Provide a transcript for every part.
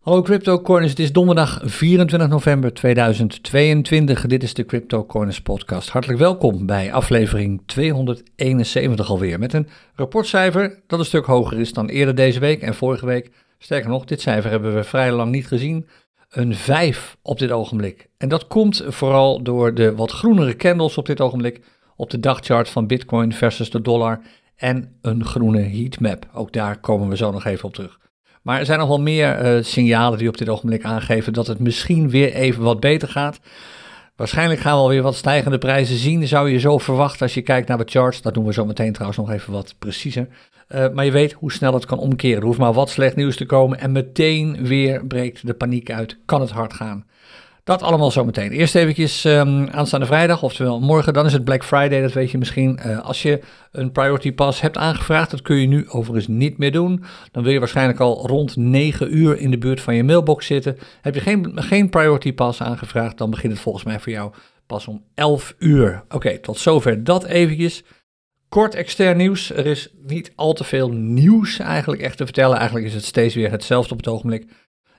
Hallo CryptoCorners, het is donderdag 24 november 2022. Dit is de CryptoCorners podcast. Hartelijk welkom bij aflevering 271 alweer. Met een rapportcijfer dat een stuk hoger is dan eerder deze week en vorige week. Sterker nog, dit cijfer hebben we vrij lang niet gezien. Een 5 op dit ogenblik. En dat komt vooral door de wat groenere candles op dit ogenblik op de dagchart van Bitcoin versus de dollar en een groene heatmap. Ook daar komen we zo nog even op terug. Maar er zijn nog wel meer eh, signalen die op dit ogenblik aangeven dat het misschien weer even wat beter gaat. Waarschijnlijk gaan we alweer wat stijgende prijzen zien, zou je zo verwachten als je kijkt naar de charts. Dat doen we zo meteen trouwens nog even wat preciezer. Uh, maar je weet hoe snel het kan omkeren. Er hoeft maar wat slecht nieuws te komen en meteen weer breekt de paniek uit. Kan het hard gaan. Dat allemaal zometeen. Eerst eventjes um, aanstaande vrijdag, oftewel morgen, dan is het Black Friday, dat weet je misschien. Uh, als je een Priority Pass hebt aangevraagd, dat kun je nu overigens niet meer doen. Dan wil je waarschijnlijk al rond 9 uur in de buurt van je mailbox zitten. Heb je geen, geen Priority Pass aangevraagd, dan begint het volgens mij voor jou pas om 11 uur. Oké, tot zover dat eventjes. Kort extern nieuws. Er is niet al te veel nieuws eigenlijk echt te vertellen. Eigenlijk is het steeds weer hetzelfde op het ogenblik.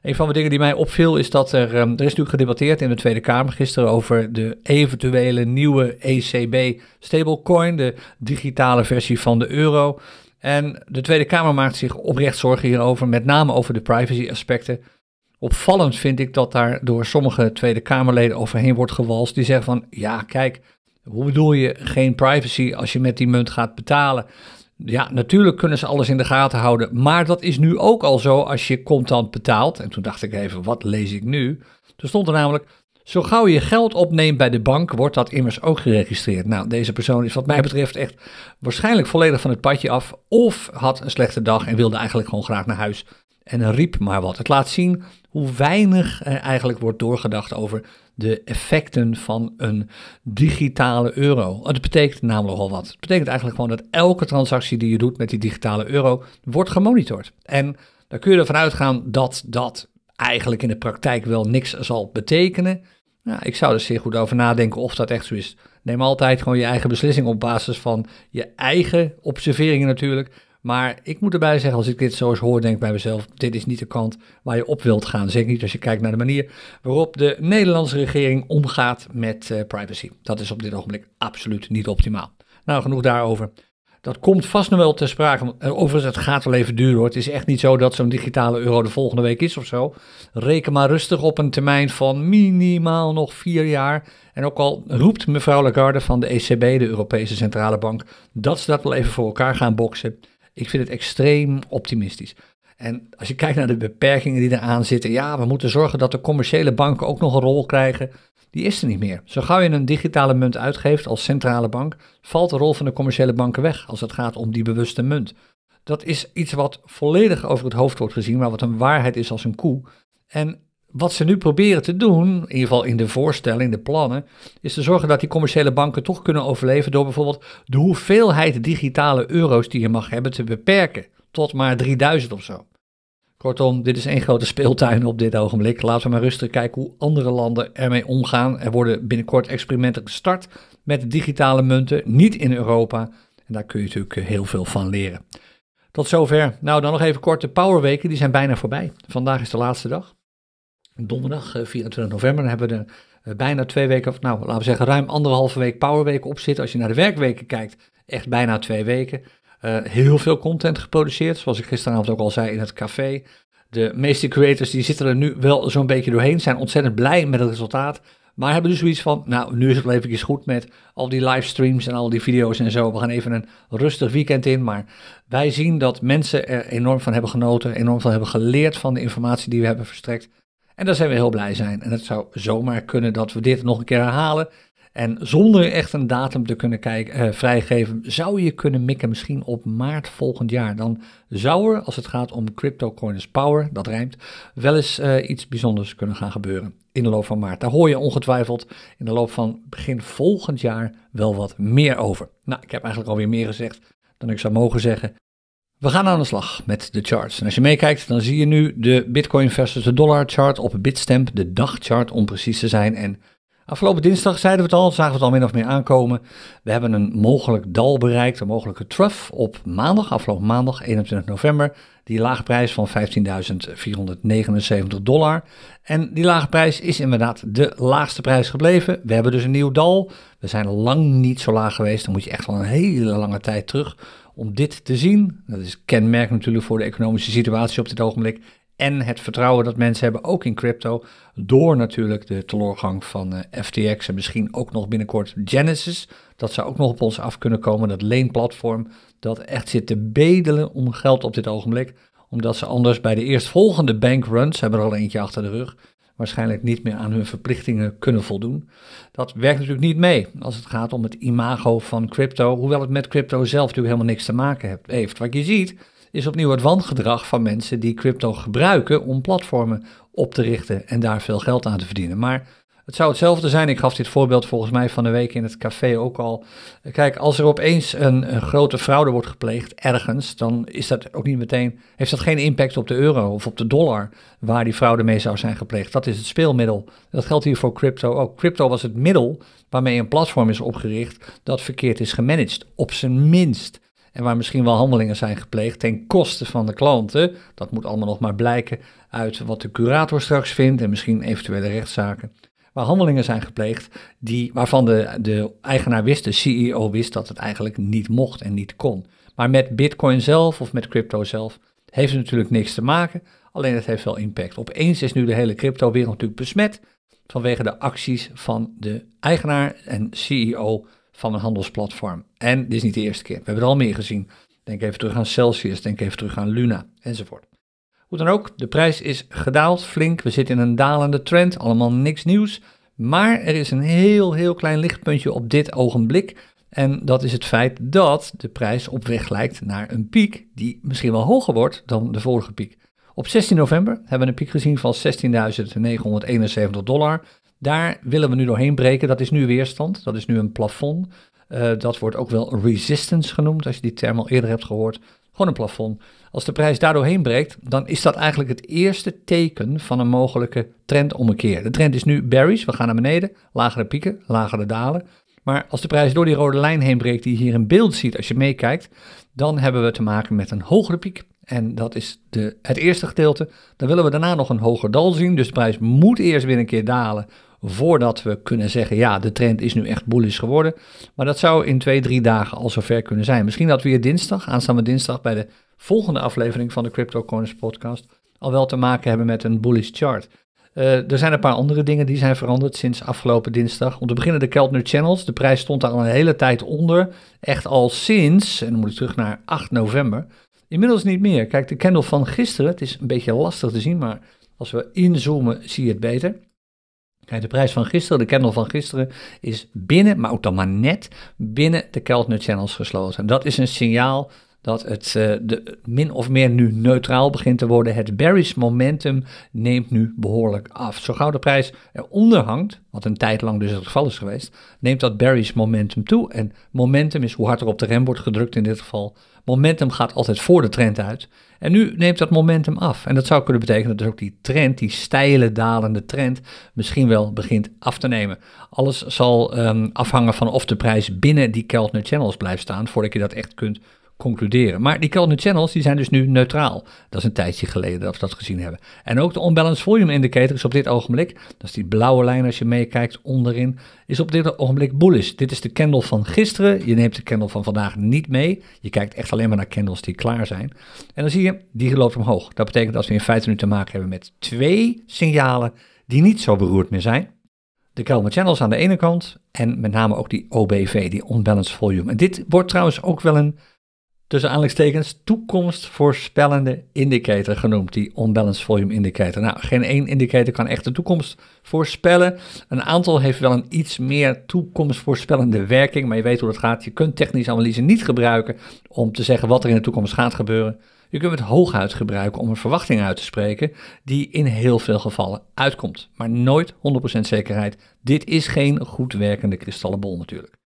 Een van de dingen die mij opviel is dat er, um, er is natuurlijk gedebatteerd in de Tweede Kamer gisteren over de eventuele nieuwe ECB stablecoin, de digitale versie van de euro. En de Tweede Kamer maakt zich oprecht zorgen hierover, met name over de privacy aspecten. Opvallend vind ik dat daar door sommige Tweede Kamerleden overheen wordt gewalst. Die zeggen van, ja kijk, hoe bedoel je geen privacy als je met die munt gaat betalen? Ja, natuurlijk kunnen ze alles in de gaten houden, maar dat is nu ook al zo als je contant betaalt. En toen dacht ik even, wat lees ik nu? Toen stond er namelijk, zo gauw je geld opneemt bij de bank, wordt dat immers ook geregistreerd. Nou, deze persoon is wat mij betreft echt waarschijnlijk volledig van het padje af, of had een slechte dag en wilde eigenlijk gewoon graag naar huis en riep maar wat. Het laat zien hoe weinig eigenlijk wordt doorgedacht over de effecten van een digitale euro. Het betekent namelijk al wat. Het betekent eigenlijk gewoon dat elke transactie die je doet met die digitale euro wordt gemonitord. En daar kun je ervan uitgaan dat dat eigenlijk in de praktijk wel niks zal betekenen. Nou, ik zou er zeer goed over nadenken of dat echt zo is. Neem altijd gewoon je eigen beslissing op basis van je eigen observeringen natuurlijk. Maar ik moet erbij zeggen, als ik dit zo eens hoor, denk ik bij mezelf, dit is niet de kant waar je op wilt gaan. Zeker niet als je kijkt naar de manier waarop de Nederlandse regering omgaat met uh, privacy. Dat is op dit ogenblik absoluut niet optimaal. Nou, genoeg daarover. Dat komt vast nog wel ter sprake. Overigens, het gaat wel even duren hoor. Het is echt niet zo dat zo'n digitale euro de volgende week is of zo. Reken maar rustig op een termijn van minimaal nog vier jaar. En ook al roept mevrouw Lagarde van de ECB, de Europese Centrale Bank, dat ze dat wel even voor elkaar gaan boksen. Ik vind het extreem optimistisch. En als je kijkt naar de beperkingen die eraan zitten, ja, we moeten zorgen dat de commerciële banken ook nog een rol krijgen. Die is er niet meer. Zo gauw je een digitale munt uitgeeft als centrale bank, valt de rol van de commerciële banken weg als het gaat om die bewuste munt. Dat is iets wat volledig over het hoofd wordt gezien, maar wat een waarheid is als een koe. En wat ze nu proberen te doen, in ieder geval in de voorstellen, in de plannen, is te zorgen dat die commerciële banken toch kunnen overleven door bijvoorbeeld de hoeveelheid digitale euro's die je mag hebben te beperken tot maar 3000 of zo. Kortom, dit is één grote speeltuin op dit ogenblik. Laten we maar rustig kijken hoe andere landen ermee omgaan. Er worden binnenkort experimenten gestart met digitale munten, niet in Europa. En daar kun je natuurlijk heel veel van leren. Tot zover. Nou, dan nog even kort de powerweken, die zijn bijna voorbij. Vandaag is de laatste dag donderdag 24 eh, november. Dan hebben we er eh, bijna twee weken, of nou laten we zeggen ruim anderhalve week powerweek op zitten. Als je naar de werkweken kijkt, echt bijna twee weken. Uh, heel veel content geproduceerd, zoals ik gisteravond ook al zei in het café. De meeste creators die zitten er nu wel zo'n beetje doorheen, zijn ontzettend blij met het resultaat. Maar hebben dus zoiets van, nou nu is het wel even goed met al die livestreams en al die video's en zo. We gaan even een rustig weekend in. Maar wij zien dat mensen er enorm van hebben genoten, enorm van hebben geleerd van de informatie die we hebben verstrekt. En daar zijn we heel blij zijn. En het zou zomaar kunnen dat we dit nog een keer herhalen. En zonder echt een datum te kunnen kijken, eh, vrijgeven, zou je kunnen mikken misschien op maart volgend jaar. Dan zou er, als het gaat om CryptoCoiners Power, dat rijmt, wel eens uh, iets bijzonders kunnen gaan gebeuren in de loop van maart. Daar hoor je ongetwijfeld in de loop van begin volgend jaar wel wat meer over. Nou, ik heb eigenlijk alweer meer gezegd dan ik zou mogen zeggen. We gaan aan de slag met de charts. En als je meekijkt, dan zie je nu de Bitcoin versus de dollar chart op Bitstamp, de dagchart om precies te zijn. En Afgelopen dinsdag zeiden we het al, zagen we het al min of meer aankomen. We hebben een mogelijk dal bereikt, een mogelijke trough op maandag, afgelopen maandag 21 november. Die lage prijs van 15.479 dollar. En die lage prijs is inderdaad de laagste prijs gebleven. We hebben dus een nieuw dal. We zijn lang niet zo laag geweest. Dan moet je echt wel een hele lange tijd terug om dit te zien. Dat is kenmerk natuurlijk voor de economische situatie op dit ogenblik en het vertrouwen dat mensen hebben, ook in crypto, door natuurlijk de teleurgang van eh, FTX en misschien ook nog binnenkort Genesis. Dat zou ook nog op ons af kunnen komen, dat leenplatform dat echt zit te bedelen om geld op dit ogenblik, omdat ze anders bij de eerstvolgende bankruns, hebben er al eentje achter de rug, waarschijnlijk niet meer aan hun verplichtingen kunnen voldoen. Dat werkt natuurlijk niet mee als het gaat om het imago van crypto, hoewel het met crypto zelf natuurlijk helemaal niks te maken heeft. Wat je ziet is opnieuw het wangedrag van mensen die crypto gebruiken om platformen op te richten en daar veel geld aan te verdienen. Maar het zou hetzelfde zijn. Ik gaf dit voorbeeld volgens mij van de week in het café ook al. Kijk, als er opeens een, grote fraude wordt gepleegd ergens, dan is dat ook niet meteen, heeft dat geen impact op de euro of op de dollar waar die fraude mee zou zijn gepleegd. Dat is het speelmiddel. Dat geldt hier voor crypto ook. Crypto was het middel waarmee een platform is opgericht dat verkeerd is gemanaged, op zijn minst. En waar misschien wel handelingen zijn gepleegd ten koste van de klanten. Dat moet allemaal nog maar blijken uit wat de curator straks vindt en misschien eventuele rechtszaken. Waar handelingen zijn gepleegd die, waarvan de, de eigenaar wist, de CEO wist dat het eigenlijk niet mocht en niet kon. Maar met Bitcoin zelf of met crypto zelf heeft het natuurlijk niks te maken. Alleen het heeft wel impact. Opeens is nu de hele crypto-wereld natuurlijk besmet vanwege de acties van de eigenaar en CEO van een handelsplatform. En dit is niet de eerste keer. We hebben er al meer gezien. Denk even terug aan Celsius, denk even terug aan Luna enzovoort. Hoe dan ook, de prijs is gedaald flink. We zitten in een dalende trend, allemaal niks nieuws. Maar er is een heel, heel klein lichtpuntje op dit ogenblik. En dat is het feit dat de prijs op weg lijkt naar een piek die misschien wel hoger wordt dan de vorige piek. Op 16 november hebben we een piek gezien van 16.971 dollar. Daar willen we nu doorheen breken. Dat is nu weerstand, dat is nu een plafond. Uh, dat wordt ook wel resistance genoemd, als je die term al eerder hebt gehoord. Gewoon een plafond. Als de prijs daar doorheen breekt, dan is dat eigenlijk het eerste teken van een mogelijke trendommekeer. De trend is nu bearish, we gaan naar beneden, lagere pieken, lagere dalen. Maar als de prijs door die rode lijn heen breekt, die je hier in beeld ziet als je meekijkt, dan hebben we te maken met een hogere piek. En dat is de, het eerste gedeelte. Dan willen we daarna nog een hoger dal zien. Dus de prijs moet eerst weer een keer dalen voordat we kunnen zeggen, ja, de trend is nu echt bullish geworden. Maar dat zou in twee, drie dagen al zover kunnen zijn. Misschien dat we hier dinsdag, aanstaande dinsdag, bij de volgende aflevering van de Crypto Corners podcast, al wel te maken hebben met een bullish chart. Uh, er zijn een paar andere dingen die zijn veranderd sinds afgelopen dinsdag. Om te beginnen de Keltner Channels. De prijs stond daar al een hele tijd onder. Echt al sinds, en dan moet ik terug naar 8 november. Inmiddels niet meer. Kijk, de candle van gisteren, het is een beetje lastig te zien, maar als we inzoomen zie je het beter. Kijk, de prijs van gisteren, de candle van gisteren, is binnen, maar ook dan maar net, binnen de Keltner Channels gesloten. En dat is een signaal dat het uh, de, min of meer nu neutraal begint te worden. Het bearish momentum neemt nu behoorlijk af. Zo gauw de prijs eronder hangt, wat een tijd lang dus het geval is geweest, neemt dat bearish momentum toe. En momentum is hoe hard er op de rem wordt gedrukt in dit geval. Momentum gaat altijd voor de trend uit. En nu neemt dat momentum af. En dat zou kunnen betekenen dat dus ook die trend, die steile dalende trend, misschien wel begint af te nemen. Alles zal um, afhangen van of de prijs binnen die Keltner Channels blijft staan, voordat je dat echt kunt concluderen. Maar die Keltner Channels die zijn dus nu neutraal. Dat is een tijdje geleden dat we dat gezien hebben. En ook de Unbalanced Volume Indicator is op dit ogenblik, dat is die blauwe lijn als je meekijkt onderin, is op dit ogenblik bullish. Dit is de candle van gisteren. Je neemt de candle van vandaag niet mee. Je kijkt echt alleen maar naar candles die klaar zijn. En dan zie je, die loopt omhoog. Dat betekent dat we in feite nu te maken hebben met twee signalen die niet zo beroerd meer zijn. De Keltner Channels aan de ene kant en met name ook die OBV, die Unbalanced Volume. En dit wordt trouwens ook wel een tussen aanleidingstekens toekomstvoorspellende indicator genoemd, die unbalanced volume indicator. Nou, geen één indicator kan echt de toekomst voorspellen. Een aantal heeft wel een iets meer toekomstvoorspellende werking, maar je weet hoe dat gaat. Je kunt technische analyse niet gebruiken om te zeggen wat er in de toekomst gaat gebeuren. Je kunt het hooguit gebruiken om een verwachting uit te spreken die in heel veel gevallen uitkomt. Maar nooit 100% zekerheid. Dit is geen goed werkende kristallenbol natuurlijk.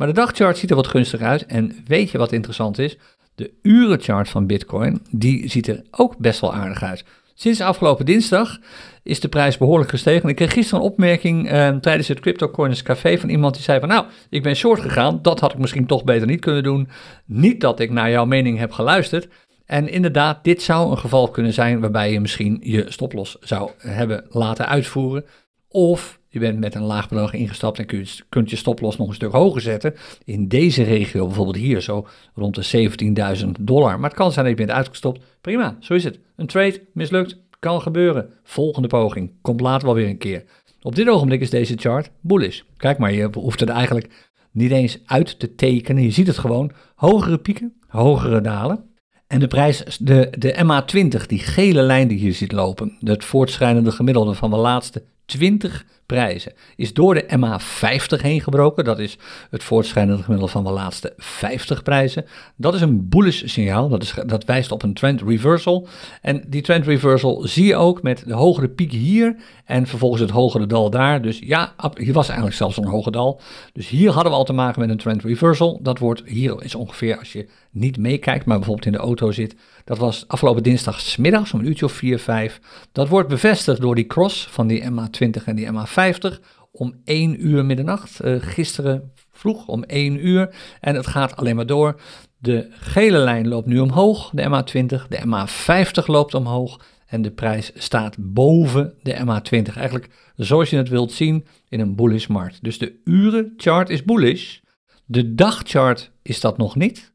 Maar de dagchart ziet er wat gunstig uit. En weet je wat interessant is? De urenchart van Bitcoin, die ziet er ook best wel aardig uit. Sinds afgelopen dinsdag is de prijs behoorlijk gestegen. Ik kreeg gisteren een opmerking eh, tijdens het Crypto Café van iemand die zei van nou, ik ben short gegaan, dat had ik misschien toch beter niet kunnen doen. Niet dat ik naar jouw mening heb geluisterd. En inderdaad, dit zou een geval kunnen zijn waarbij je misschien je stoploss zou hebben laten uitvoeren. Of je bent met een laag bedrag ingestapt en kunt, kunt je stoploss nog een stuk hoger zetten. In deze regio, bijvoorbeeld hier zo rond de 17.000 dollar. Maar het kan zijn dat je bent uitgestopt. Prima, zo is het. Een trade mislukt, kan gebeuren. Volgende poging, komt later wel weer een keer. Op dit ogenblik is deze chart bullish. Kijk maar, je hoeft het eigenlijk niet eens uit te tekenen. Je ziet het gewoon. Hogere pieken, hogere dalen. En de prijs, de, de MA20, die gele lijn die je ziet lopen, het voortschrijdende gemiddelde van de laatste 20 prijzen. Is door de MA50 heen gebroken. Dat is het voortschrijdende gemiddelde van de laatste 50 prijzen. Dat is een bullish signaal. Dat, is, dat wijst op een trend reversal. En die trend reversal zie je ook met de hogere piek hier en vervolgens het hogere dal daar. Dus ja, hier was eigenlijk zelfs een hoge dal. Dus hier hadden we al te maken met een trend reversal. Dat wordt hier is ongeveer als je niet meekijkt, maar bijvoorbeeld in de auto zit. Dat was afgelopen dinsdag smiddags om een uurtje of 4, 5. Dat wordt bevestigd door die cross van die MA20 en die MA50 om 1 uur middernacht. Uh, gisteren vroeg om 1 uur. En het gaat alleen maar door. De gele lijn loopt nu omhoog, de MA20. De MA50 loopt omhoog. En de prijs staat boven de MA20. Eigenlijk zoals je het wilt zien in een bullish markt. Dus de urenchart is bullish. De dagchart is dat nog niet.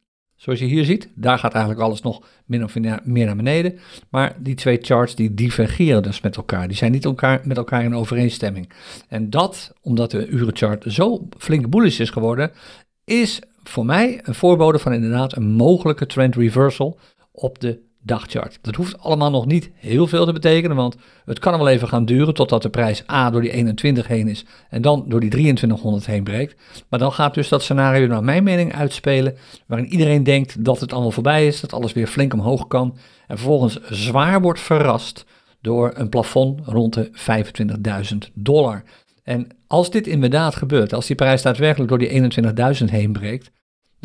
Zoals je hier ziet, daar gaat eigenlijk alles nog min of meer naar beneden. Maar die twee charts die divergeren dus met elkaar. Die zijn niet elkaar, met elkaar in overeenstemming. En dat, omdat de urenchart zo flink bullish is geworden, is voor mij een voorbode van inderdaad een mogelijke trend reversal op de dagchart. Dat hoeft allemaal nog niet heel veel te betekenen, want het kan wel even gaan duren totdat de prijs A door die 21 heen is en dan door die 2300 heen breekt. Maar dan gaat dus dat scenario naar mijn mening uitspelen, waarin iedereen denkt dat het allemaal voorbij is, dat alles weer flink omhoog kan en vervolgens zwaar wordt verrast door een plafond rond de 25.000 dollar. En als dit inderdaad gebeurt, als die prijs daadwerkelijk door die 21.000 heen breekt,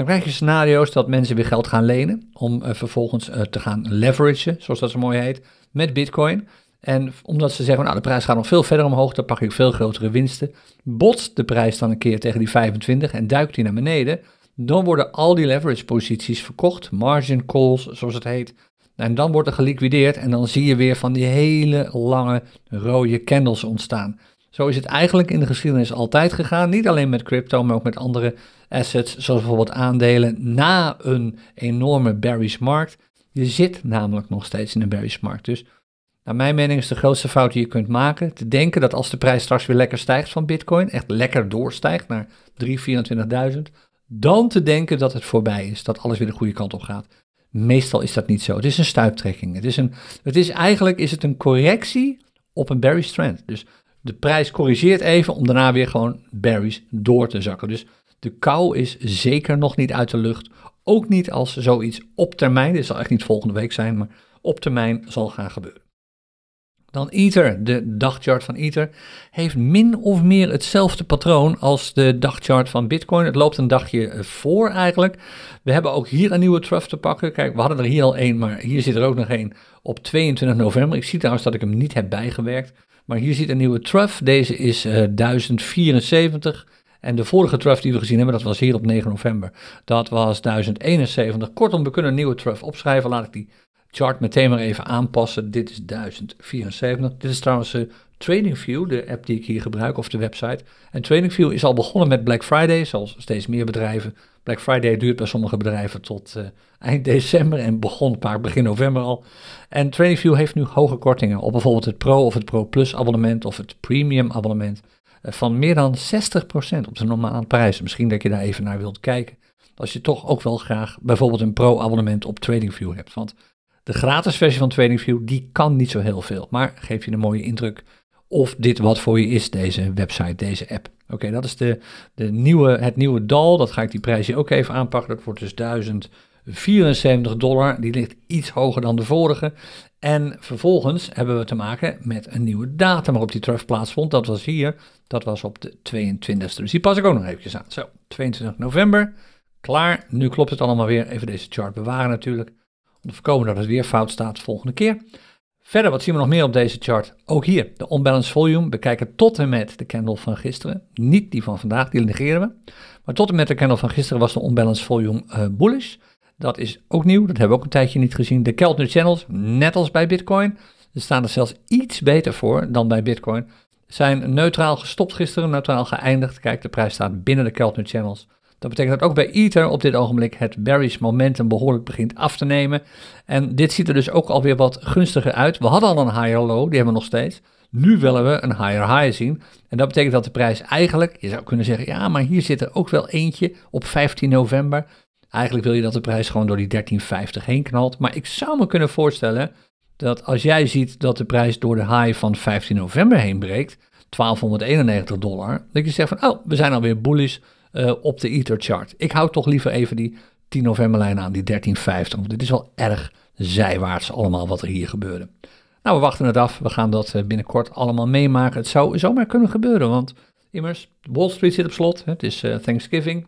dan krijg je scenario's dat mensen weer geld gaan lenen om uh, vervolgens uh, te gaan leveragen, zoals dat zo mooi heet, met Bitcoin. En omdat ze zeggen, nou de prijs gaat nog veel verder omhoog, dan pak ik veel grotere winsten. Botst de prijs dan een keer tegen die 25 en duikt die naar beneden, dan worden al die leverage posities verkocht, margin calls zoals het heet. En dan wordt er geliquideerd en dan zie je weer van die hele lange rode candles ontstaan. Zo is het eigenlijk in de geschiedenis altijd gegaan. Niet alleen met crypto, maar ook met andere assets, zoals bijvoorbeeld aandelen, na een enorme bearish markt. Je zit namelijk nog steeds in een bearish markt. Dus naar mijn mening is de grootste fout die je kunt maken, te denken dat als de prijs straks weer lekker stijgt van Bitcoin, echt lekker doorstijgt naar 3.000, 24.000, dan te denken dat het voorbij is, dat alles weer de goede kant op gaat. Meestal is dat niet zo. Het is een stuiptrekking. Het is, een, het is eigenlijk is het een correctie op een bearish trend. Dus de prijs corrigeert even om daarna weer gewoon berries door te zakken. Dus de kou is zeker nog niet uit de lucht. Ook niet als zoiets op termijn, dit zal echt niet volgende week zijn, maar op termijn zal gaan gebeuren. Dan Ether, de dagchart van Ether, heeft min of meer hetzelfde patroon als de dagchart van Bitcoin. Het loopt een dagje voor eigenlijk. We hebben ook hier een nieuwe trough te pakken. Kijk, we hadden er hier al één, maar hier zit er ook nog één op 22 november. Ik zie trouwens dat ik hem niet heb bijgewerkt. Maar hier zit een nieuwe trough. Deze is uh, eh, 1074. En de vorige trough die we gezien hebben, dat was hier op 9 november. Dat was 1071. Kortom, we kunnen een nieuwe trough opschrijven. Laat ik die chart meteen maar even aanpassen. Dit is 1074. Dit is trouwens uh, TradingView, de app die ik hier gebruik, of de website. En TradingView is al begonnen met Black Friday, zoals steeds meer bedrijven. Black Friday duurt bij sommige bedrijven tot uh, eind december en begon paar begin november al. En TradingView heeft nu hoge kortingen op bijvoorbeeld het Pro of het Pro Plus abonnement of het Premium abonnement. Uh, van meer dan 60% op de normale prijzen. Misschien dat je daar even naar wilt kijken. Als je toch ook wel graag bijvoorbeeld een Pro abonnement op TradingView hebt. Want de gratis versie van TradingView die kan niet zo heel veel. Maar geef je een mooie indruk of dit wat voor je is, deze website, deze app. Oké, dat is de, de nieuwe, het nieuwe dal. Dat ga ik die prijs hier ook even aanpakken. Dat wordt dus 1074 dollar. Die ligt iets hoger dan de vorige. En vervolgens hebben we te maken met een nieuwe datum waarop die trust plaatsvond. Dat was hier. Dat was op de 22e. Dus die pas ik ook nog eventjes aan. Zo, 22 november. Klaar. Nu klopt het allemaal weer. Even deze chart bewaren natuurlijk. Om te voorkomen dat het weer fout staat de volgende keer. Verder, wat zien we nog meer op deze chart? Ook hier, de unbalanced volume. We kijken tot en met de candle van gisteren. Niet die van vandaag, die negeren we. Maar tot en met de candle van gisteren was de unbalanced volume uh, bullish. Dat is ook nieuw, dat hebben we ook een tijdje niet gezien. De Keltner channels, net als bij Bitcoin, staan er zelfs iets beter voor dan bij Bitcoin. Zijn neutraal gestopt gisteren, neutraal geëindigd. Kijk, de prijs staat binnen de Keltner channels. Dat betekent dat ook bij Ether op dit ogenblik het bearish momentum behoorlijk begint af te nemen. En dit ziet er dus ook alweer wat gunstiger uit. We hadden al een higher low, die hebben we nog steeds. Nu willen we een higher high zien. En dat betekent dat de prijs eigenlijk, je zou kunnen zeggen, ja, maar hier zit er ook wel eentje op 15 november. Eigenlijk wil je dat de prijs gewoon door die 1350 heen knalt. Maar ik zou me kunnen voorstellen dat als jij ziet dat de prijs door de high van 15 november heen breekt, 1291 dollar, dat je zegt van, oh, we zijn alweer bullish uh, op de Ether chart. Ik hou toch liever even die 10 november lijn aan, die 1350, want dit is wel erg zijwaarts allemaal wat er hier gebeurde. Nou, we wachten het af. We gaan dat eh, binnenkort allemaal meemaken. Het zou zomaar kunnen gebeuren, want immers, Wall Street zit op slot. Het is uh, Thanksgiving.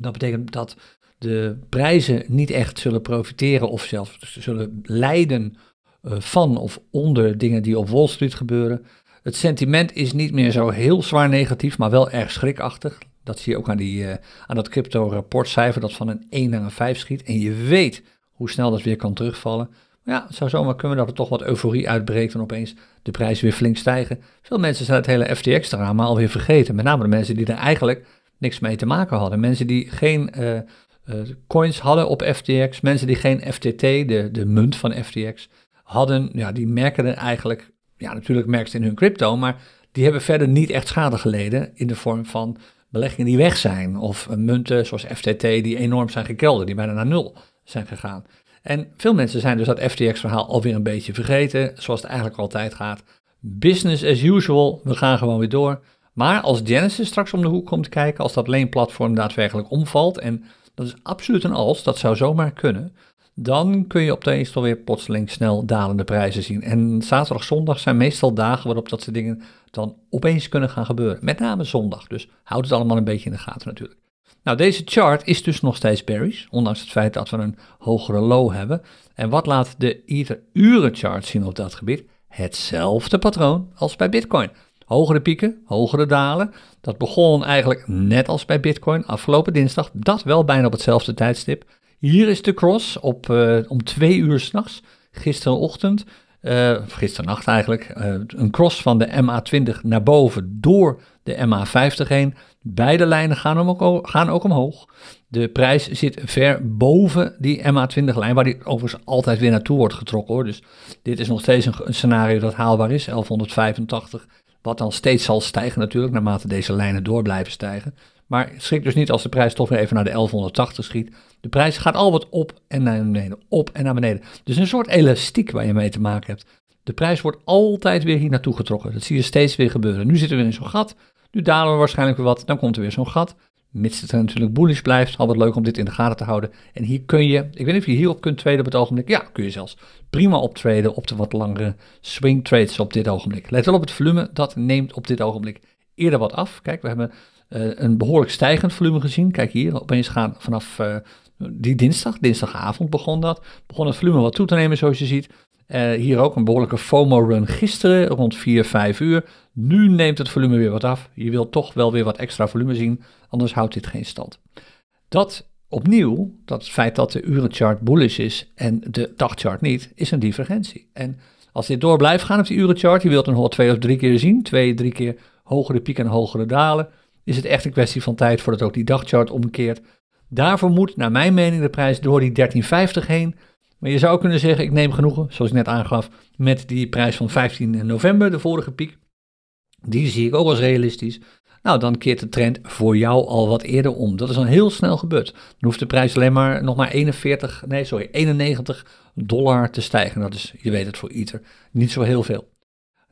Dat betekent dat de prijzen niet echt zullen profiteren of zelfs zullen lijden van of onder dingen die op Wall Street gebeuren. Het sentiment is niet meer zo heel zwaar negatief, maar wel erg schrikachtig. Dat zie je ook aan, die, uh, aan dat crypto-rapportcijfer dat van een 1 naar een 5 schiet. En je weet hoe snel dat weer kan terugvallen. Maar ja, het zou zomaar kunnen dat er toch wat euforie uitbreekt en opeens de prijzen weer flink stijgen. Veel mensen zijn het hele FTX-drama alweer vergeten. Met name de mensen die er eigenlijk niks mee te maken hadden. Mensen die geen uh, coins hadden op FTX. Mensen die geen FTT, de, de munt van FTX, hadden. Ja, die merken er eigenlijk, ja natuurlijk merken ze in hun crypto, maar die hebben verder niet echt schade geleden in de vorm van beleggingen die weg zijn. Of munten zoals FTT die enorm zijn gekelderd, die bijna naar nul zijn gegaan. En veel mensen zijn dus dat FTX-verhaal alweer een beetje vergeten, zoals het eigenlijk altijd gaat. Business as usual, we gaan gewoon weer door. Maar als Genesis straks om de hoek komt kijken, als dat leenplatform daadwerkelijk omvalt, en dat is absoluut een als, dat zou zomaar kunnen, dan kun je op de weer plotseling snel dalende prijzen zien. En zaterdag, zondag zijn meestal dagen waarop dat soort dingen dan opeens kunnen gaan gebeuren. Met name zondag, dus houd het allemaal een beetje in de gaten natuurlijk. Nou, deze chart is dus nog steeds bearish, ondanks het feit dat we een hogere low hebben. En wat laat de Ether uren chart zien op dat gebied? Hetzelfde patroon als bij Bitcoin. Hogere pieken, hogere dalen. Dat begon eigenlijk net als bij Bitcoin afgelopen dinsdag. Dat wel bijna op hetzelfde tijdstip. Hier is de cross op, uh, om twee uur s'nachts, gisterenochtend, uh, gisternacht eigenlijk, uh, een cross van de MA20 naar boven door de MA50 heen. Beide lijnen gaan, ook, gaan ook omhoog. De prijs zit ver boven die MA20-lijn, waar die overigens altijd weer naartoe wordt getrokken. Hoor. Dus dit is nog steeds een scenario dat haalbaar is, 1185. Wat dan steeds zal stijgen natuurlijk, naarmate deze lijnen door blijven stijgen. Maar schrik dus niet als de prijs toch weer even naar de 1180 schiet. De prijs gaat al wat op en naar beneden, op en naar beneden. Dus een soort elastiek waar je mee te maken hebt. De prijs wordt altijd weer hier naartoe getrokken. Dat zie je steeds weer gebeuren. Nu zitten we in zo'n gat. Nu dalen we waarschijnlijk weer wat. Dan komt er weer zo'n gat. Mits het natuurlijk bullish blijft. Altijd leuk om dit in de gaten te houden. En hier kun je, ik weet niet of je hierop kunt traden op het ogenblik. Ja, kun je zelfs prima optraden op de wat langere swing trades op dit ogenblik. Let wel op het volume. Dat neemt op dit ogenblik eerder wat af. Kijk, we hebben uh, een behoorlijk stijgend volume gezien. Kijk hier, opeens gaan vanaf uh, die dinsdag, dinsdagavond begon dat, begon het volume wat toe te nemen zoals je ziet. Uh, hier ook een behoorlijke FOMO-run gisteren, rond 4, 5 uur. Nu neemt het volume weer wat af. Je wilt toch wel weer wat extra volume zien, anders houdt dit geen stand. Dat opnieuw, dat feit dat de urenchart bullish is en de dagchart niet, is een divergentie. En als dit door blijft gaan op die urenchart, je wilt een hol twee of drie keer zien, twee, drie keer hogere pieken en hogere dalen, is het echt een kwestie van tijd voordat ook die dagchart omkeert. Daarvoor moet, naar mijn mening, de prijs door die 1350 heen. Maar je zou kunnen zeggen, ik neem genoegen, zoals ik net aangaf, met die prijs van 15 november, de vorige piek. Die zie ik ook als realistisch. Nou, dan keert de trend voor jou al wat eerder om. Dat is dan heel snel gebeurd. Dan hoeft de prijs alleen maar nog maar 41, nee sorry, 91 dollar te stijgen. Dat is, je weet het voor Ether, niet zo heel veel.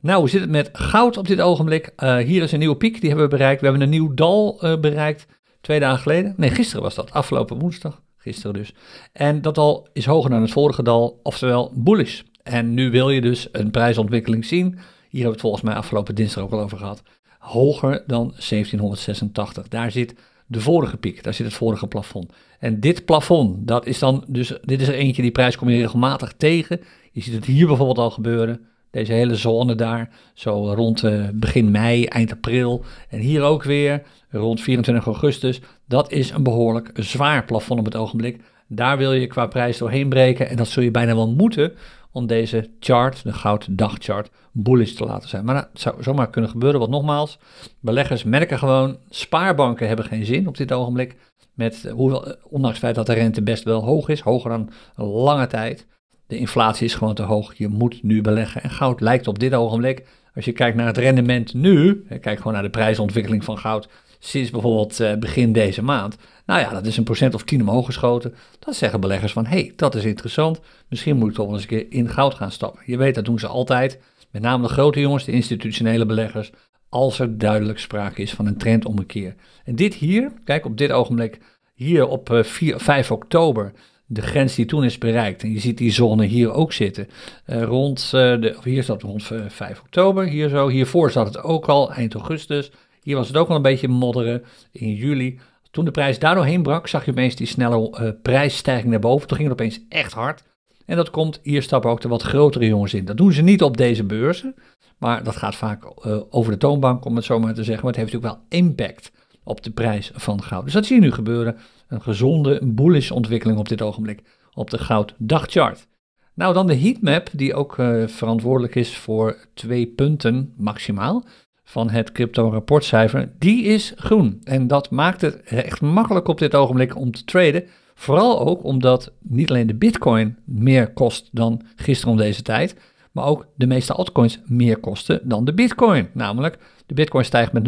Nou, hoe zit het met goud op dit ogenblik? Uh, hier is een nieuwe piek, die hebben we bereikt. We hebben een nieuw dal uh, bereikt twee dagen geleden. Nee, gisteren was dat, afgelopen woensdag. Gisteren dus. En dat dal is hoger dan het vorige dal, oftewel bullish. En nu wil je dus een prijsontwikkeling zien. Hier hebben we het volgens mij afgelopen dinsdag ook al over gehad. Hoger dan 1786. Daar zit de vorige piek. Daar zit het vorige plafond. En dit plafond, dat is dan dus, dit is er eentje, die prijs kom je regelmatig tegen. Je ziet het hier bijvoorbeeld al gebeuren. Deze hele zone daar, zo rond uh, begin mei, eind april. En hier ook weer, rond 24 augustus. Dat is een behoorlijk zwaar plafond op het ogenblik. Daar wil je qua prijs doorheen breken. En dat zul je bijna wel moeten om deze chart, de gouddagchart, bullish te laten zijn. Maar dat zou zomaar kunnen gebeuren, want nogmaals, beleggers merken gewoon, spaarbanken hebben geen zin op dit ogenblik. Met, eh, hoewel, eh, ondanks het feit dat de rente best wel hoog is, hoger dan lange tijd. De inflatie is gewoon te hoog, je moet nu beleggen. En goud lijkt op dit ogenblik, als je kijkt naar het rendement nu, kijk gewoon naar de prijsontwikkeling van goud sinds bijvoorbeeld eh, begin deze maand. Nou ja, dat is een procent of 10 omhoog geschoten. Dan zeggen beleggers van, hé, hey, dat is interessant. Misschien moet ik toch wel eens een keer in goud gaan stappen. Je weet, dat doen ze altijd. Met name de grote jongens, de institutionele beleggers. Als er duidelijk sprake is van een trendommekeer. En dit hier, kijk op dit ogenblik, hier op 4, eh, 5 oktober, de grens die toen is bereikt. En je ziet die zone hier ook zitten. Uh, rond, uh, de, hier staat rond 5 oktober, hier zo. Hiervoor zat het ook al, eind augustus. Hier was het ook al een beetje modderen in juli. Toen de prijs daar doorheen brak, zag je opeens die snelle uh, prijsstijging naar boven. Toen ging het opeens echt hard. En dat komt, hier stappen ook de wat grotere jongens in. Dat doen ze niet op deze beurzen, maar dat gaat vaak uh, over de toonbank, om het zo maar te zeggen. Maar het heeft natuurlijk wel impact op de prijs van goud. Dus dat zie je nu gebeuren. Een gezonde, bullish ontwikkeling op dit ogenblik op de gouddagchart. Nou, dan de heatmap, die ook uh, verantwoordelijk is voor twee punten maximaal van het crypto-rapportcijfer, die is groen. En dat maakt het echt makkelijk op dit ogenblik om te traden. Vooral ook omdat niet alleen de bitcoin meer kost dan gisteren om deze tijd, maar ook de meeste altcoins meer kosten dan de bitcoin. Namelijk, de bitcoin stijgt met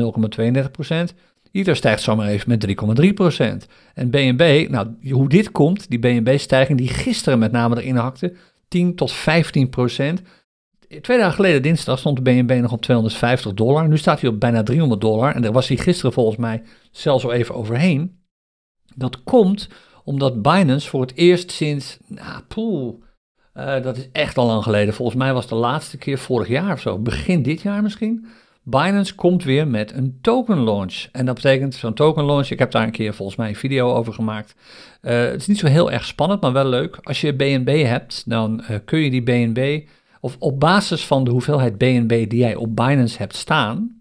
0,32%, Ether stijgt zomaar even met 3,3%. En BNB, nou hoe dit komt, die BNB-stijging die gisteren met name erin hakte, 10 tot 15%, twee dagen geleden, dinsdag, stond de BNB nog op 250 dollar. Nu staat hij op bijna 300 dollar. En daar was hij gisteren volgens mij zelfs al even overheen. Dat komt omdat Binance voor het eerst sinds, nou, poeh, uh, dat is echt al lang geleden. Volgens mij was de laatste keer vorig jaar of zo, begin dit jaar misschien. Binance komt weer met een token launch. En dat betekent zo'n token launch. Ik heb daar een keer volgens mij een video over gemaakt. Uh, het is niet zo heel erg spannend, maar wel leuk. Als je BNB hebt, dan uh, kun je die BNB of op basis van de hoeveelheid BNB die jij op Binance hebt staan,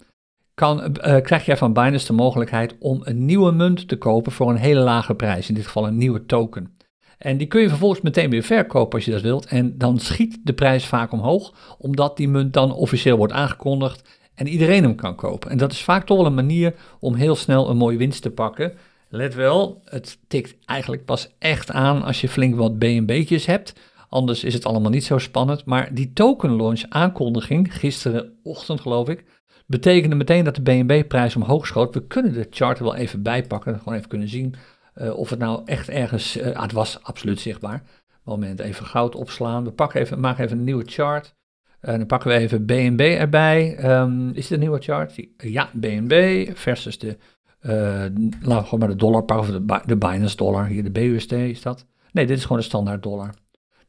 kan, uh, krijg jij van Binance de mogelijkheid om een nieuwe munt te kopen voor een hele lage prijs, in dit geval een nieuwe token. En die kun je vervolgens meteen weer verkopen als je dat wilt. En dan schiet de prijs vaak omhoog, omdat die munt dan officieel wordt aangekondigd en iedereen hem kan kopen. En dat is vaak toch wel een manier om heel snel een mooie winst te pakken. Let wel, het tikt eigenlijk pas echt aan als je flink wat BNB'tjes hebt. Anders is het allemaal niet zo spannend. Maar die token launch aankondiging, gisterenochtend geloof ik, betekende meteen dat de BNB-prijs omhoog schoot. We kunnen de chart er wel even bijpakken, gewoon even kunnen zien uh, of het nou echt ergens, uh, ah, het was absoluut zichtbaar. Moment, even goud opslaan. We pakken even, maken even een nieuwe chart. Uh, dan pakken we even BNB erbij. Um, is dit een nieuwe chart? Ja, BNB versus de, laten we gewoon maar de dollar pakken, of de, de Binance dollar, hier de BUSD is dat. Nee, dit is gewoon de standaard dollar.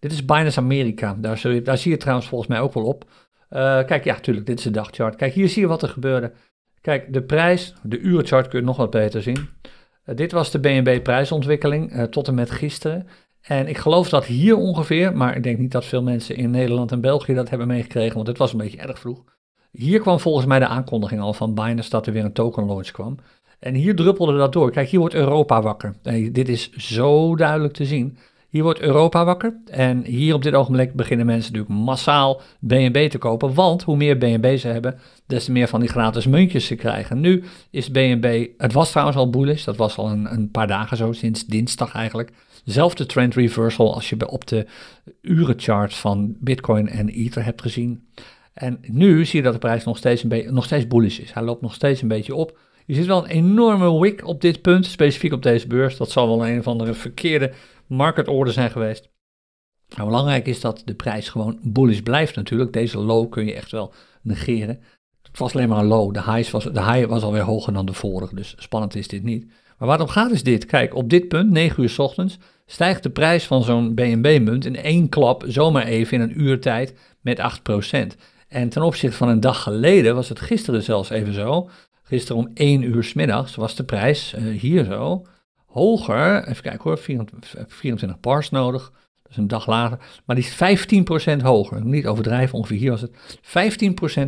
Dit is Binance Amerika. Daar, daar zie je trouwens volgens mij ook wel op. Uh, kijk, ja, natuurlijk, dit is de dagchart. Kijk, hier zie je wat er gebeurde. Kijk, de prijs, de urenchart kun je nog wat beter zien. Uh, dit was de BNB-prijsontwikkeling uh, tot en met gisteren. En ik geloof dat hier ongeveer, maar ik denk niet dat veel mensen in Nederland en België dat hebben meegekregen, want het was een beetje erg vroeg. Hier kwam volgens mij de aankondiging al van Binance dat er weer een token launch kwam. En hier druppelde dat door. Kijk, hier wordt Europa wakker. Dit is zo duidelijk te zien. Hier wordt Europa wakker. En hier op dit ogenblik beginnen mensen natuurlijk massaal BNB te kopen. Want hoe meer BNB ze hebben, des te meer van die gratis muntjes ze krijgen. Nu is BNB, het was trouwens al bullish, dat was al een, een paar dagen zo, sinds dinsdag eigenlijk. Zelfde trend reversal als je op de urenchart van Bitcoin en Ether hebt gezien. En nu zie je dat de prijs nog steeds, een nog steeds bullish is. Hij loopt nog steeds een beetje op. Je ziet wel een enorme wick op dit punt, specifiek op deze beurs. Dat zal wel een of andere verkeerde market order zijn geweest. Nou, belangrijk is dat de prijs gewoon bullish blijft natuurlijk. Deze low kun je echt wel negeren. Het was alleen maar een low. De, highs was, de high was alweer hoger dan de vorige, dus spannend is dit niet. Maar waar het om gaat is dit. Kijk, op dit punt, 9 uur s ochtends, stijgt de prijs van zo'n BNB-munt in één klap zomaar even in een uur tijd met 8%. En ten opzichte van een dag geleden was het gisteren zelfs even zo Gisteren om 1 uur s middags was de prijs uh, hier zo hoger. Even kijken hoor, 24, 24 bars nodig. Is een dag later. Maar die is 15% hoger. Niet overdrijven, ongeveer hier was het.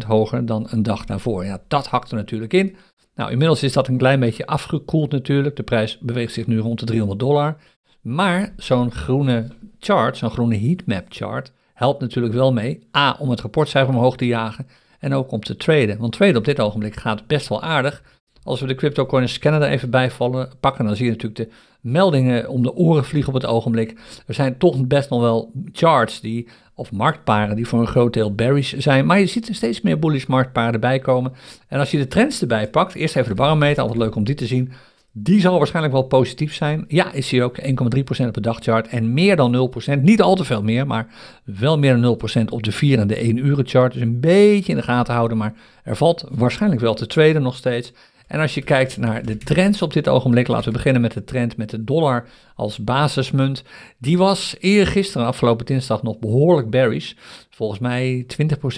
15% hoger dan een dag daarvoor. Ja, dat hakte natuurlijk in. Nou, inmiddels is dat een klein beetje afgekoeld natuurlijk. De prijs beweegt zich nu rond de 300 dollar. Maar zo'n groene chart, zo'n groene heatmap chart, helpt natuurlijk wel mee. A, om het rapportcijfer omhoog te jagen en ook om te traden. Want traden op dit ogenblik gaat best wel aardig. Als we de CryptoCoin scanner er even bij vallen, pakken, dan zie je natuurlijk de meldingen om de oren vliegen op het ogenblik. Er zijn toch best nog wel charts die, of marktparen die voor een groot deel bearish zijn. Maar je ziet er steeds meer bullish marktparen erbij komen. En als je de trends erbij pakt, eerst even de barometer, altijd leuk om die te zien. Die zal waarschijnlijk wel positief zijn. Ja, is hier ook 1,3% op de dagchart en meer dan 0%. Niet al te veel meer, maar wel meer dan 0% op de 4 en de 1 uren chart. Dus een beetje in de gaten houden, maar er valt waarschijnlijk wel te tweede nog steeds. En als je kijkt naar de trends op dit ogenblik, laten we beginnen met de trend met de dollar als basismunt. Die was eergisteren, afgelopen dinsdag, nog behoorlijk bearish. Volgens mij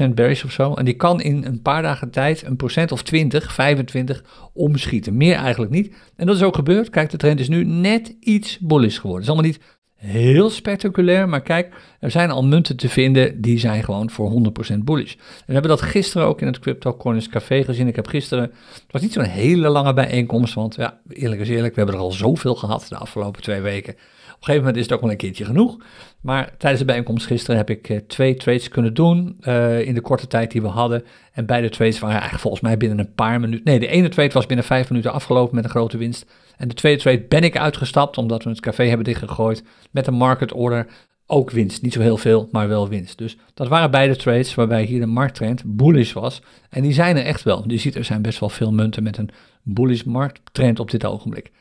20% bearish of zo. En die kan in een paar dagen tijd een procent of 20, 25 omschieten. Meer eigenlijk niet. En dat is ook gebeurd. Kijk, de trend is nu net iets bullish geworden. Het is allemaal niet heel spectaculair, maar kijk, er zijn al munten te vinden die zijn gewoon voor 100% bullish. En we hebben dat gisteren ook in het Crypto Corners Café gezien. Ik heb gisteren, het was niet zo'n hele lange bijeenkomst, want ja, eerlijk is eerlijk, we hebben er al zoveel gehad de afgelopen twee weken. Op gegeven moment is het ook wel een keertje genoeg. Maar tijdens de bijeenkomst gisteren heb ik eh, twee trades kunnen doen uh, in de korte tijd die we hadden. En beide trades waren eigenlijk volgens mij binnen een paar minuten. Nee, de ene trade was binnen vijf minuten afgelopen met een grote winst. En de tweede trade ben ik uitgestapt omdat we het café hebben dichtgegooid met een market order. Ook winst, niet zo heel veel, maar wel winst. Dus dat waren beide trades waarbij hier de markttrend bullish was. En die zijn er echt wel. Je ziet, er zijn best wel veel munten met een bullish markttrend op dit ogenblik.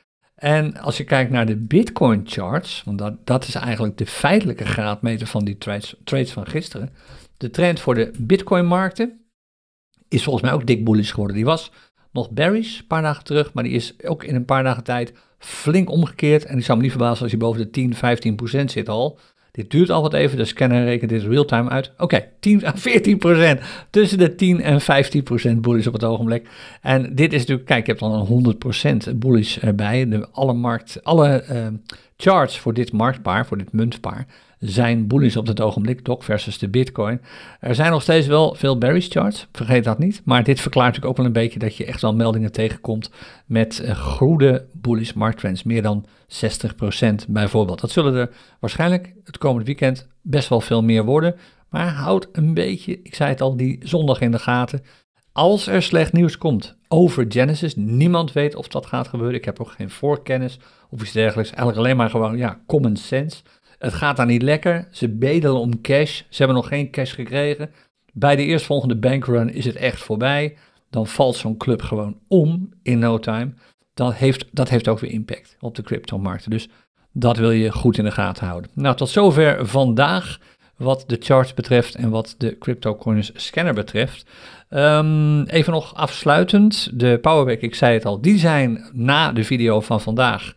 En als je kijkt naar de Bitcoin charts, want dat, dat is eigenlijk de feitelijke graadmeter van die trades, van gisteren. De trend voor de Bitcoin markten is volgens mij ook dik bullish geworden. Die was nog bearish een paar dagen terug, maar die is ook in een paar dagen tijd flink omgekeerd. En ik zou me niet verbazen als je boven de 10, 15 procent zit al. Dit duurt al wat even, de scanner rekent dit real-time uit. Oké, okay, 10 à 14 procent. Tussen de 10 en 15 procent bullish op het ogenblik. En dit is natuurlijk, kijk, je hebt dan een 100 procent bullish erbij. De, alle markt, alle uh, charts voor dit marktpaar, voor dit muntpaar, zijn bullish op het ogenblik, DOC versus de Bitcoin. Er zijn nog steeds wel veel bearish charts, vergeet dat niet. Maar dit verklaart natuurlijk ook wel een beetje dat je echt wel meldingen tegenkomt met uh, goede bullish markttrends, meer dan 60% bijvoorbeeld. Dat zullen er waarschijnlijk het komende weekend best wel veel meer worden. Maar houd een beetje, ik zei het al, die zondag in de gaten. Als er slecht nieuws komt over Genesis, niemand weet of dat gaat gebeuren. Ik heb ook geen voorkennis of iets dergelijks. Eigenlijk alleen maar gewoon, ja, common sense. Het gaat daar niet lekker. Ze bedelen om cash. Ze hebben nog geen cash gekregen. Bij de eerstvolgende bankrun is het echt voorbij. Dan valt zo'n club gewoon om in no time. Dat heeft, dat heeft ook weer impact op de cryptomarkten. Dus dat wil je goed in de gaten houden. Nou, tot zover vandaag wat de charts betreft en wat de CryptoCoins scanner betreft. Um, even nog afsluitend, de Powerback, ik zei het al, die zijn na de video van vandaag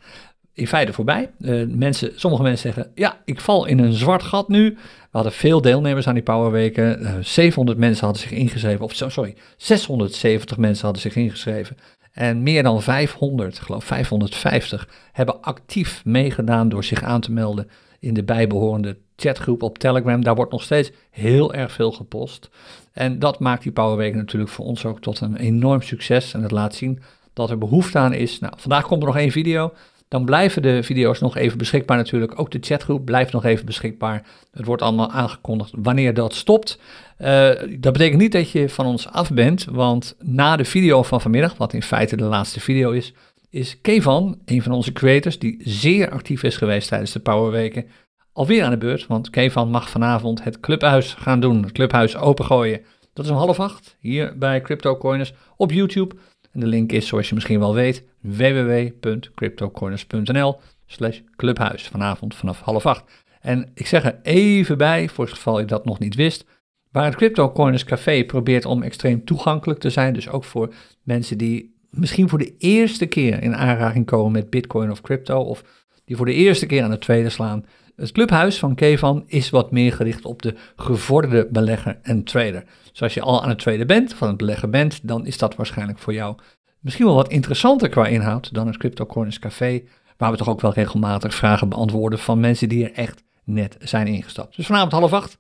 in feite voorbij. Uh, mensen, sommige mensen zeggen, ja, ik val in een zwart gat nu. We hadden veel deelnemers aan die Powerweken. Uh, eh, 700 mensen hadden zich ingeschreven, of sorry, 670 mensen hadden zich ingeschreven. En meer dan 500, geloof 550, hebben actief meegedaan door zich aan te melden in de bijbehorende chatgroep op Telegram. Daar wordt nog steeds heel erg veel gepost. En dat maakt die Powerweken natuurlijk voor ons ook tot een enorm succes. En het laat zien dat er behoefte aan is. Nou, vandaag komt er nog één video. Dan blijven de video's nog even beschikbaar natuurlijk. Ook de chatgroep blijft nog even beschikbaar. Het wordt allemaal aangekondigd wanneer dat stopt. Uh, dat betekent niet dat je van ons af bent, want na de video van vanmiddag, wat in feite de laatste video is, is Kevan, een van onze creators, die zeer actief is geweest tijdens de Powerweken, alweer aan de beurt. Want Kevan mag vanavond het clubhuis gaan doen, het clubhuis opengooien. Dat is om half acht hier bij CryptoCoiners op YouTube. En de link is, zoals je misschien wel weet, www.cryptocorners.nl slash clubhuis. Vanavond vanaf half acht. En ik zeg er even bij, voor het geval je dat nog niet wist, waar het CryptoCoiners Café probeert om extreem toegankelijk te zijn, dus ook voor mensen die misschien voor de eerste keer in aanraking komen met Bitcoin of crypto, of die voor de eerste keer aan het tweede slaan. Het clubhuis van Kevan is wat meer gericht op de gevorderde belegger en trader. Dus als je al aan het traden bent, van het beleggen bent, dan is dat waarschijnlijk voor jou misschien wel wat interessanter qua inhoud dan het Crypto Corners Café, waar we toch ook wel regelmatig vragen beantwoorden van mensen die er echt net zijn ingestapt. Dus vanavond half acht,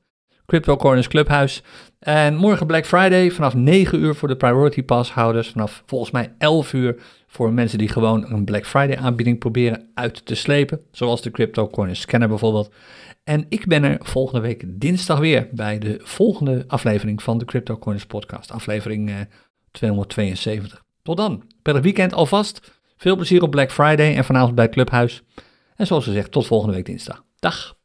Crypto Corners Clubhuis. En morgen Black Friday vanaf 9 uur voor de Priority Pass houders, vanaf volgens mij 11 uur voor mensen die gewoon een Black Friday aanbieding proberen uit te slepen, zoals de Crypto Corners Scanner bijvoorbeeld. En ik ben er volgende week dinsdag weer bij de volgende aflevering van de Crypto Corners podcast, aflevering 272. Tot dan, prettig weekend alvast. Veel plezier op Black Friday en vanavond bij het Clubhuis. En zoals gezegd, tot volgende week dinsdag. Dag.